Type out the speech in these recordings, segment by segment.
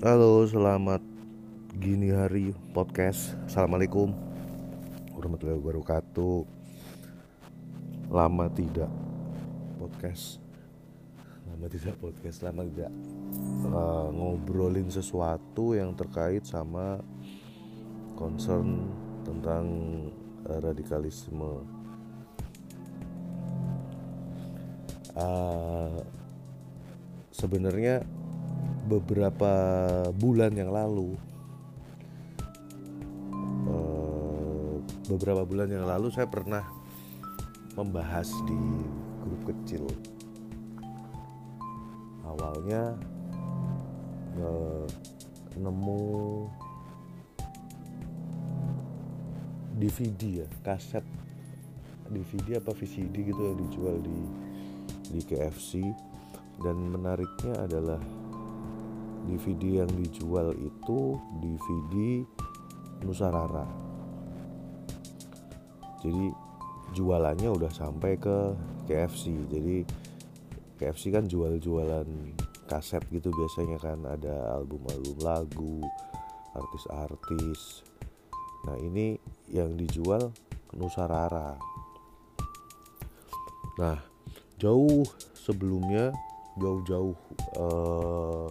Halo, selamat gini hari podcast. Assalamualaikum warahmatullahi wabarakatuh. Lama tidak podcast, lama tidak podcast, lama tidak uh, ngobrolin sesuatu yang terkait sama concern tentang uh, radikalisme. Uh, sebenarnya beberapa bulan yang lalu. Eh, beberapa bulan yang lalu saya pernah membahas di grup kecil. Awalnya eh, nemu DVD ya kaset. DVD apa VCD gitu yang dijual di di KFC dan menariknya adalah DVD yang dijual itu DVD Nusarara. Jadi jualannya udah sampai ke KFC jadi KFC kan jual-jualan kaset gitu biasanya kan. Ada album-album lagu artis-artis. Nah ini yang dijual Nusarara. Nah jauh sebelumnya jauh-jauh uh,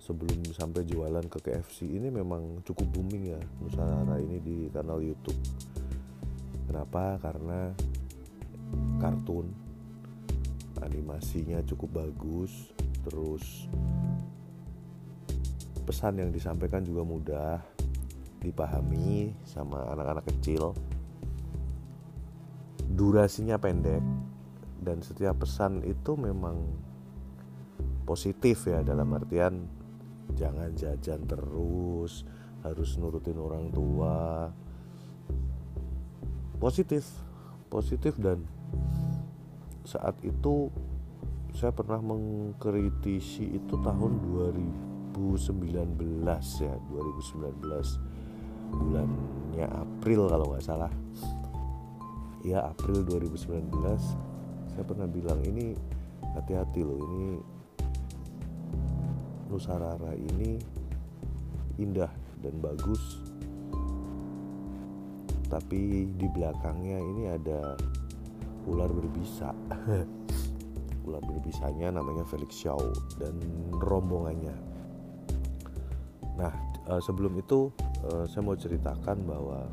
sebelum sampai jualan ke KFC ini memang cukup booming ya Nusantara ini di kanal YouTube. Kenapa? Karena kartun animasinya cukup bagus, terus pesan yang disampaikan juga mudah dipahami sama anak-anak kecil. Durasinya pendek dan setiap pesan itu memang positif ya dalam artian jangan jajan terus harus nurutin orang tua. Positif positif dan saat itu saya pernah mengkritisi itu tahun 2019 ya 2019 bulannya April kalau nggak salah. Ya April 2019 saya pernah bilang ini hati-hati loh ini Nusarara ini indah dan bagus. Tapi di belakangnya ini ada ular berbisa. Ular berbisanya namanya Felix Shaw dan rombongannya. Nah eh, sebelum itu eh, saya mau ceritakan bahwa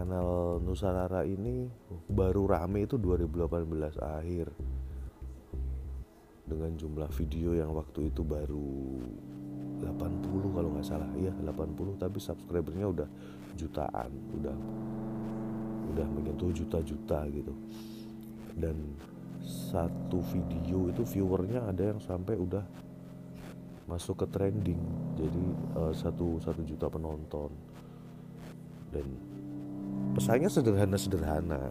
kanal Nusarara ini baru rame itu 2018 akhir dengan jumlah video yang waktu itu baru 80 kalau nggak salah. Ya 80 tapi subscribernya udah jutaan udah udah menyentuh juta-juta gitu. Dan satu video itu viewernya ada yang sampai udah masuk ke trending. Jadi uh, satu satu juta penonton. Dan pesannya sederhana sederhana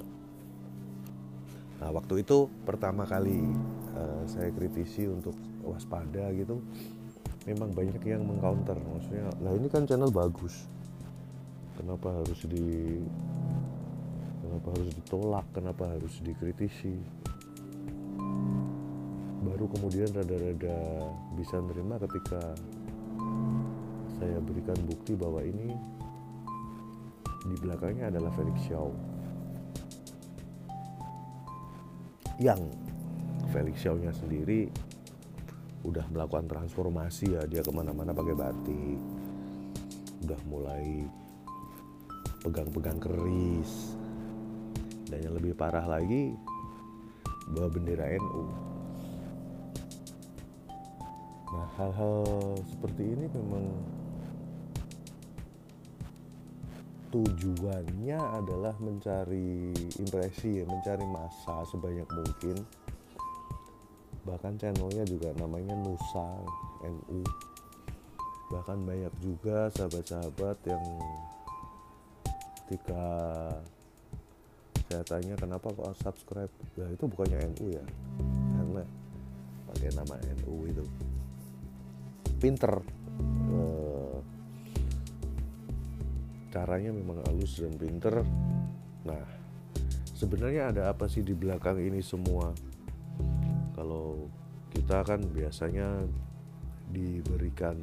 nah waktu itu pertama kali uh, saya kritisi untuk waspada gitu. Memang banyak yang mengcounter maksudnya lah ini kan channel bagus. Kenapa harus di kenapa harus ditolak? Kenapa harus dikritisi? Baru kemudian rada-rada bisa menerima ketika saya berikan bukti bahwa ini di belakangnya adalah Felix Shaw. Yang Felix sendiri udah melakukan transformasi ya dia ke mana-mana pakai batik. Udah mulai pegang-pegang keris. Dan yang lebih parah lagi bawa bendera NU nah hal-hal seperti ini memang tujuannya adalah mencari impresi mencari masa sebanyak mungkin bahkan channelnya juga namanya Nusa NU bahkan banyak juga sahabat-sahabat yang ketika saya tanya kenapa kok subscribe? Ya itu bukannya NU ya? Karena pakai nama NU itu. Pinter. Caranya memang halus dan pinter. Nah sebenarnya ada apa sih di belakang ini semua kalau kita kan biasanya diberikan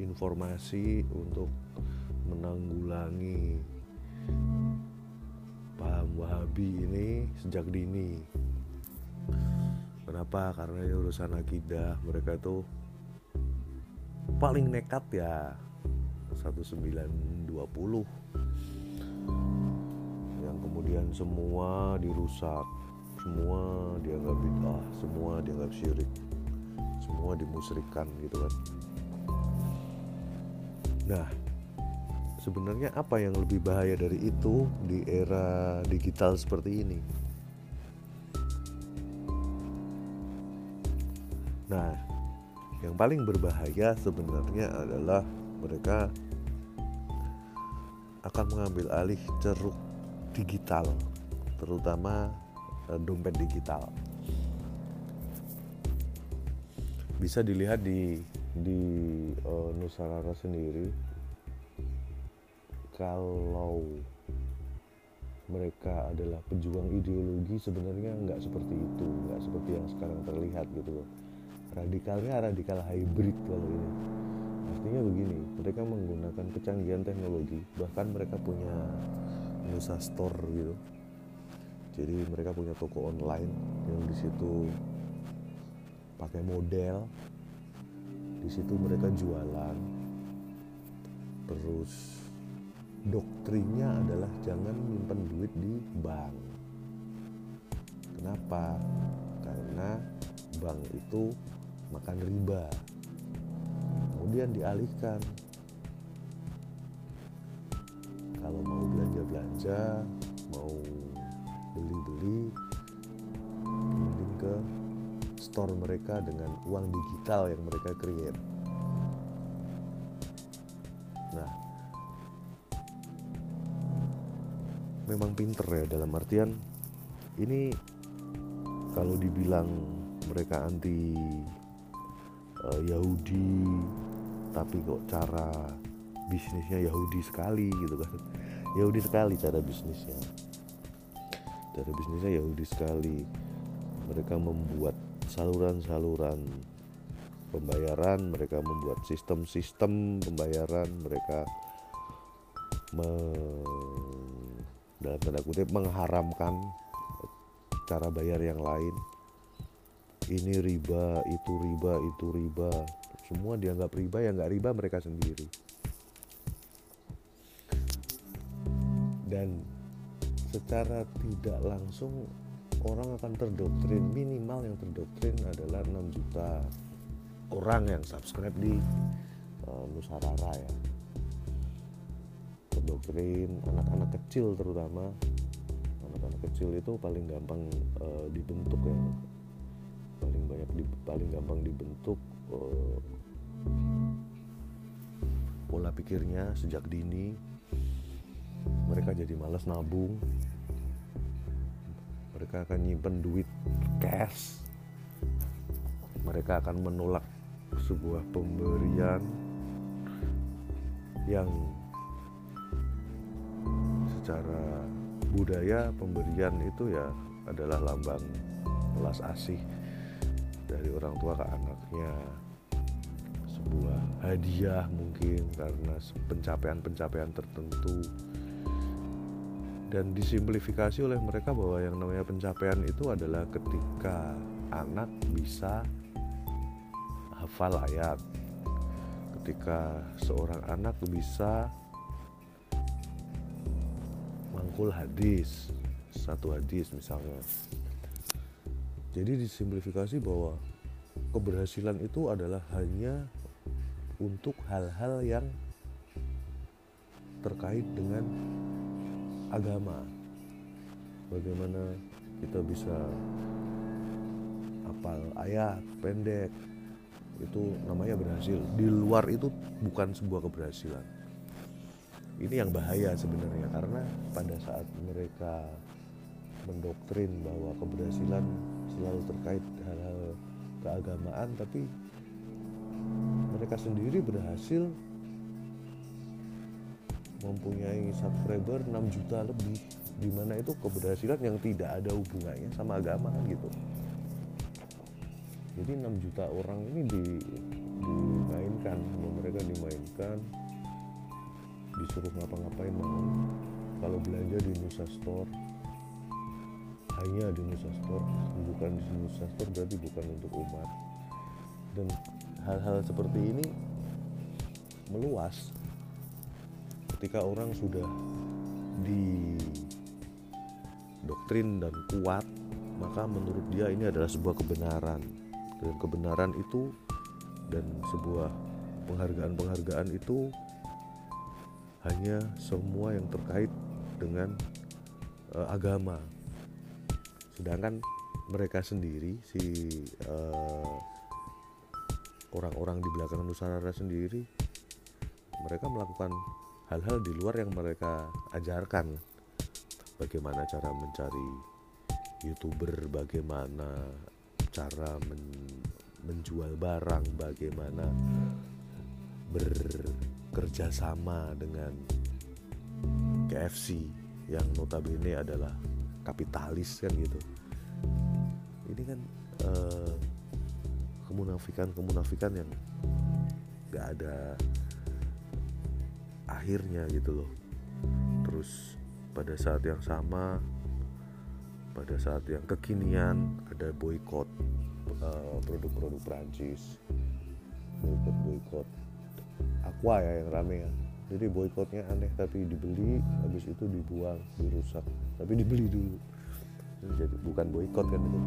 informasi untuk menanggulangi paham wahabi ini sejak dini. Kenapa? Karena ini urusan akidah. Mereka itu paling nekat ya 1920 yang kemudian semua dirusak semua dianggap bid'ah semua dianggap syirik semua dimusrikan gitu kan. Nah sebenarnya apa yang lebih bahaya dari itu di era digital seperti ini? Nah yang paling berbahaya sebenarnya adalah mereka akan mengambil alih ceruk digital terutama dompet digital. Bisa dilihat di di uh, Nusantara sendiri kalau mereka adalah pejuang ideologi sebenarnya nggak seperti itu nggak seperti yang sekarang terlihat gitu loh. Radikalnya radikal hybrid kalau ini. Artinya begini mereka menggunakan kecanggihan teknologi bahkan mereka punya Nusa Store gitu jadi mereka punya toko online yang di situ pakai model. Di situ mereka jualan. Terus doktrinnya adalah jangan menyimpan duit di bank. Kenapa? Karena bank itu makan riba. Kemudian dialihkan. Kalau mau belanja-belanja mau mending ke store mereka dengan uang digital yang mereka create. Nah memang pinter ya dalam artian ini kalau dibilang mereka anti uh, Yahudi tapi kok cara bisnisnya Yahudi sekali gitu kan. Yahudi sekali cara bisnisnya cara bisnisnya Yahudi sekali. Mereka membuat saluran-saluran pembayaran mereka membuat sistem-sistem pembayaran mereka me, dalam tanda kutip mengharamkan cara bayar yang lain. Ini riba itu riba itu riba. Semua dianggap riba yang nggak riba mereka sendiri. Dan secara tidak langsung orang akan terdoktrin. Minimal yang terdoktrin adalah 6 juta orang yang subscribe di uh, Nusarara ya. Terdoktrin anak-anak kecil terutama. Anak-anak kecil itu paling gampang uh, dibentuk ya. Paling banyak di, paling gampang dibentuk uh, pola pikirnya sejak dini mereka jadi malas nabung. Mereka akan nyimpen duit cash. Mereka akan menolak sebuah pemberian yang secara budaya pemberian itu ya adalah lambang belas asih dari orang tua ke anaknya. Sebuah hadiah mungkin karena pencapaian-pencapaian tertentu dan disimplifikasi oleh mereka bahwa yang namanya pencapaian itu adalah ketika anak bisa hafal ayat ketika seorang anak bisa mangkul hadis satu hadis misalnya. Jadi disimplifikasi bahwa keberhasilan itu adalah hanya untuk hal-hal yang terkait dengan agama. Bagaimana kita bisa apal ayat pendek? Itu namanya berhasil. Di luar itu bukan sebuah keberhasilan. Ini yang bahaya sebenarnya karena pada saat mereka mendoktrin bahwa keberhasilan selalu terkait hal-hal keagamaan tapi mereka sendiri berhasil mempunyai subscriber 6 juta lebih. Di mana itu keberhasilan yang tidak ada hubungannya sama agama kan gitu. Jadi 6 juta orang ini di, dimainkan sama mereka dimainkan. Disuruh ngapa-ngapain mau. Kalau belanja di Nusa Store hanya di Nusa Store bukan di Nusa Store berarti bukan untuk umat. Dan hal-hal seperti ini meluas ketika orang sudah di doktrin dan kuat maka menurut dia ini adalah sebuah kebenaran. Dan kebenaran itu dan sebuah penghargaan-penghargaan itu hanya semua yang terkait dengan uh, agama. Sedangkan mereka sendiri si uh, orang-orang di belakang Nusantara sendiri mereka melakukan hal-hal di luar yang mereka ajarkan. Bagaimana cara mencari youtuber bagaimana cara men menjual barang bagaimana bekerja sama dengan KFC yang notabene adalah kapitalis kan gitu. Ini kan uh, kemunafikan-kemunafikan yang gak ada akhirnya gitu loh. Terus pada saat yang sama pada saat yang kekinian ada boykot uh, produk-produk Prancis. Boykot boykot. Aqua ya yang rame ya. Jadi boykotnya aneh tapi dibeli habis itu dibuang dirusak. Tapi dibeli dulu. Jadi bukan boykot kan itu.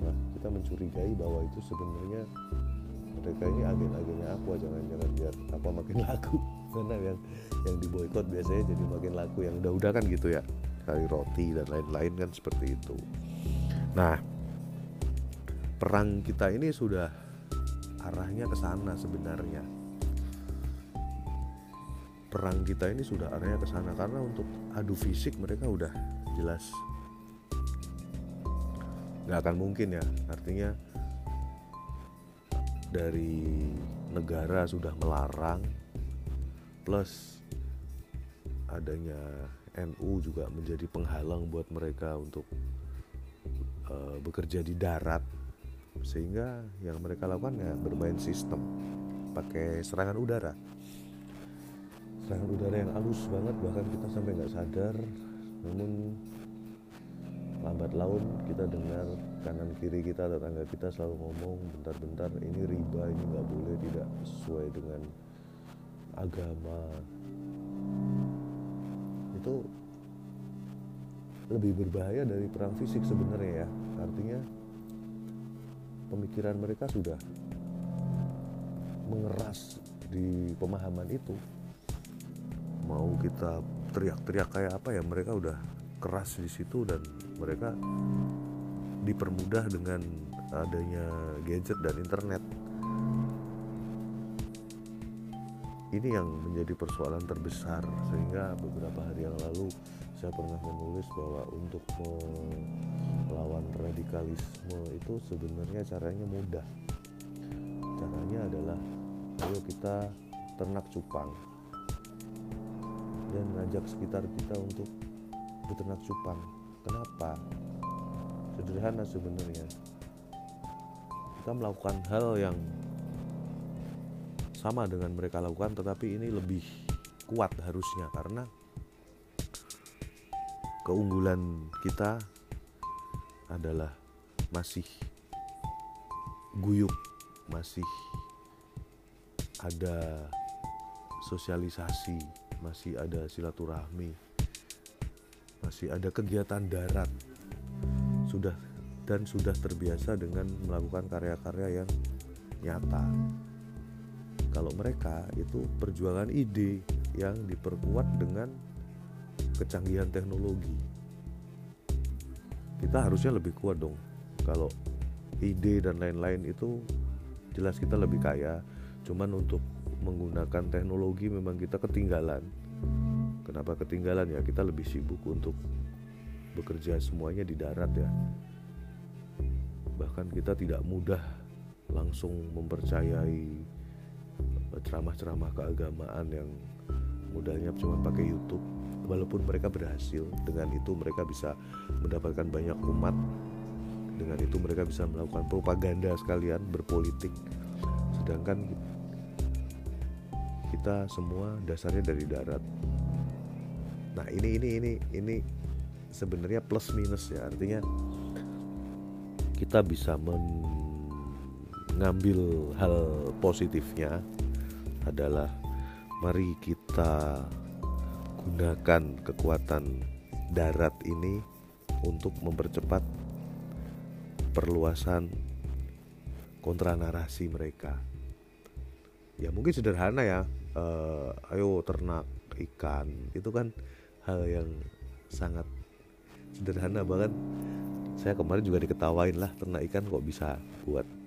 Nah kita mencurigai bahwa itu sebenarnya mereka ini agen-agennya aku jangan-jangan biar apa makin laku karena yang yang diboykot biasanya jadi makin laku yang udah-udah kan gitu ya. Kali roti dan lain-lain kan seperti itu. Nah perang kita ini sudah arahnya ke sana sebenarnya. Perang kita ini sudah arahnya ke sana karena untuk adu fisik mereka udah jelas. Nggak akan mungkin ya artinya dari negara sudah melarang plus adanya NU juga menjadi penghalang buat mereka untuk uh, bekerja di darat. Sehingga yang mereka lakukan ya bermain sistem pakai serangan udara. Serangan udara yang halus banget bahkan kita sampai nggak sadar. Namun lambat laun kita dengar kanan kiri kita tetangga kita selalu ngomong bentar-bentar ini riba ini nggak boleh tidak sesuai dengan agama. Itu lebih berbahaya dari perang fisik sebenarnya ya. Artinya pemikiran mereka sudah mengeras di pemahaman itu. Mau kita teriak-teriak kayak apa ya mereka udah keras di situ dan mereka dipermudah dengan adanya gadget dan internet. Ini yang menjadi persoalan terbesar sehingga beberapa hari yang lalu saya pernah menulis bahwa untuk melawan radikalisme itu sebenarnya caranya mudah. Caranya adalah ayo kita ternak cupang dan ngajak sekitar kita untuk beternak cupang. Kenapa? Sederhana sebenarnya. Kita melakukan hal yang sama dengan mereka lakukan tetapi ini lebih kuat harusnya karena keunggulan kita adalah masih guyup, masih ada sosialisasi, masih ada silaturahmi, masih ada kegiatan darat. Sudah dan sudah terbiasa dengan melakukan karya-karya yang nyata kalau mereka itu perjuangan ide yang diperkuat dengan kecanggihan teknologi kita harusnya lebih kuat dong kalau ide dan lain-lain itu jelas kita lebih kaya cuman untuk menggunakan teknologi memang kita ketinggalan Kenapa ketinggalan ya? Kita lebih sibuk untuk bekerja semuanya di darat ya. Bahkan kita tidak mudah langsung mempercayai ceramah-ceramah keagamaan yang mudahnya cuma pakai YouTube. Walaupun mereka berhasil dengan itu mereka bisa mendapatkan banyak umat. Dengan itu mereka bisa melakukan propaganda sekalian berpolitik. Sedangkan kita semua dasarnya dari darat. Nah ini ini ini ini sebenarnya plus minus ya. Artinya kita bisa mengambil hal positifnya adalah mari kita gunakan kekuatan darat ini untuk mempercepat perluasan kontra narasi mereka. Ya mungkin sederhana ya, uh, ayo ternak ikan itu kan hal yang sangat sederhana banget. Saya kemarin juga diketawain lah ternak ikan kok bisa buat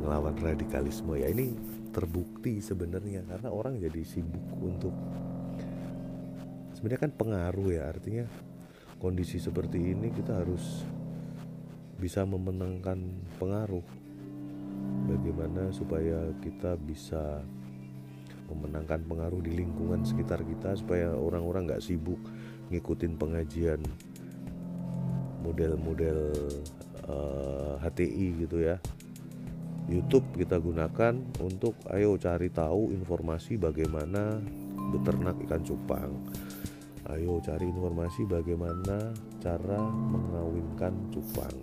ngelawan radikalisme ya. Ini terbukti sebenarnya karena orang jadi sibuk untuk sebenarnya kan pengaruh ya. Artinya kondisi seperti ini kita harus bisa memenangkan pengaruh. Bagaimana supaya kita bisa memenangkan pengaruh di lingkungan sekitar kita supaya orang-orang nggak sibuk ngikutin pengajian model-model uh, eh, HTI gitu ya YouTube kita gunakan untuk ayo cari tahu informasi bagaimana beternak ikan cupang. Ayo cari informasi bagaimana cara mengawinkan cupang.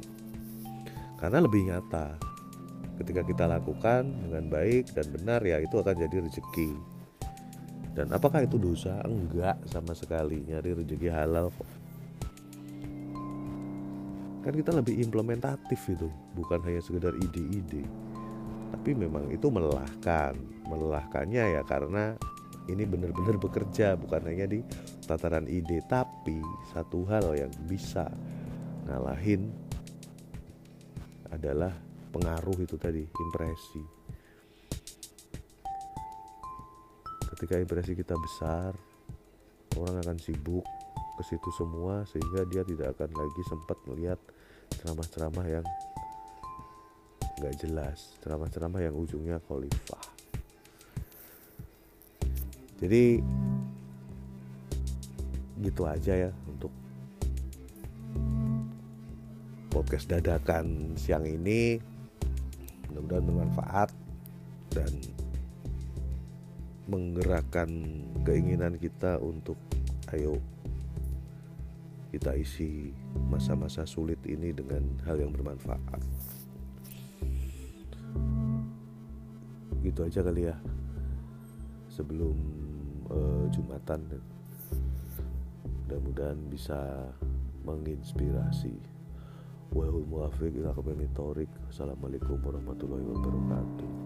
Karena lebih nyata ketika kita lakukan dengan baik dan benar ya itu akan jadi rezeki. Dan apakah itu dosa? Enggak sama sekali. Nyari rezeki halal kok. Kan kita lebih implementatif itu bukan hanya sekedar ide-ide tapi memang itu melelahkan. Melelahkannya ya karena ini benar-benar bekerja bukan hanya di tataran ide tapi satu hal yang bisa ngalahin adalah pengaruh itu tadi impresi. Ketika impresi kita besar orang akan sibuk ke situ semua sehingga dia tidak akan lagi sempat melihat ceramah-ceramah yang nggak jelas. Ceramah-ceramah yang ujungnya khalifah. Jadi gitu aja ya untuk podcast dadakan siang ini. Mudah-mudahan bermanfaat dan menggerakkan keinginan kita untuk ayo kita isi masa-masa sulit ini dengan hal yang bermanfaat gitu aja kali ya. Sebelum uh, Jumatan mudah-mudahan bisa menginspirasi. Wahul Assalamualaikum warahmatullahi wabarakatuh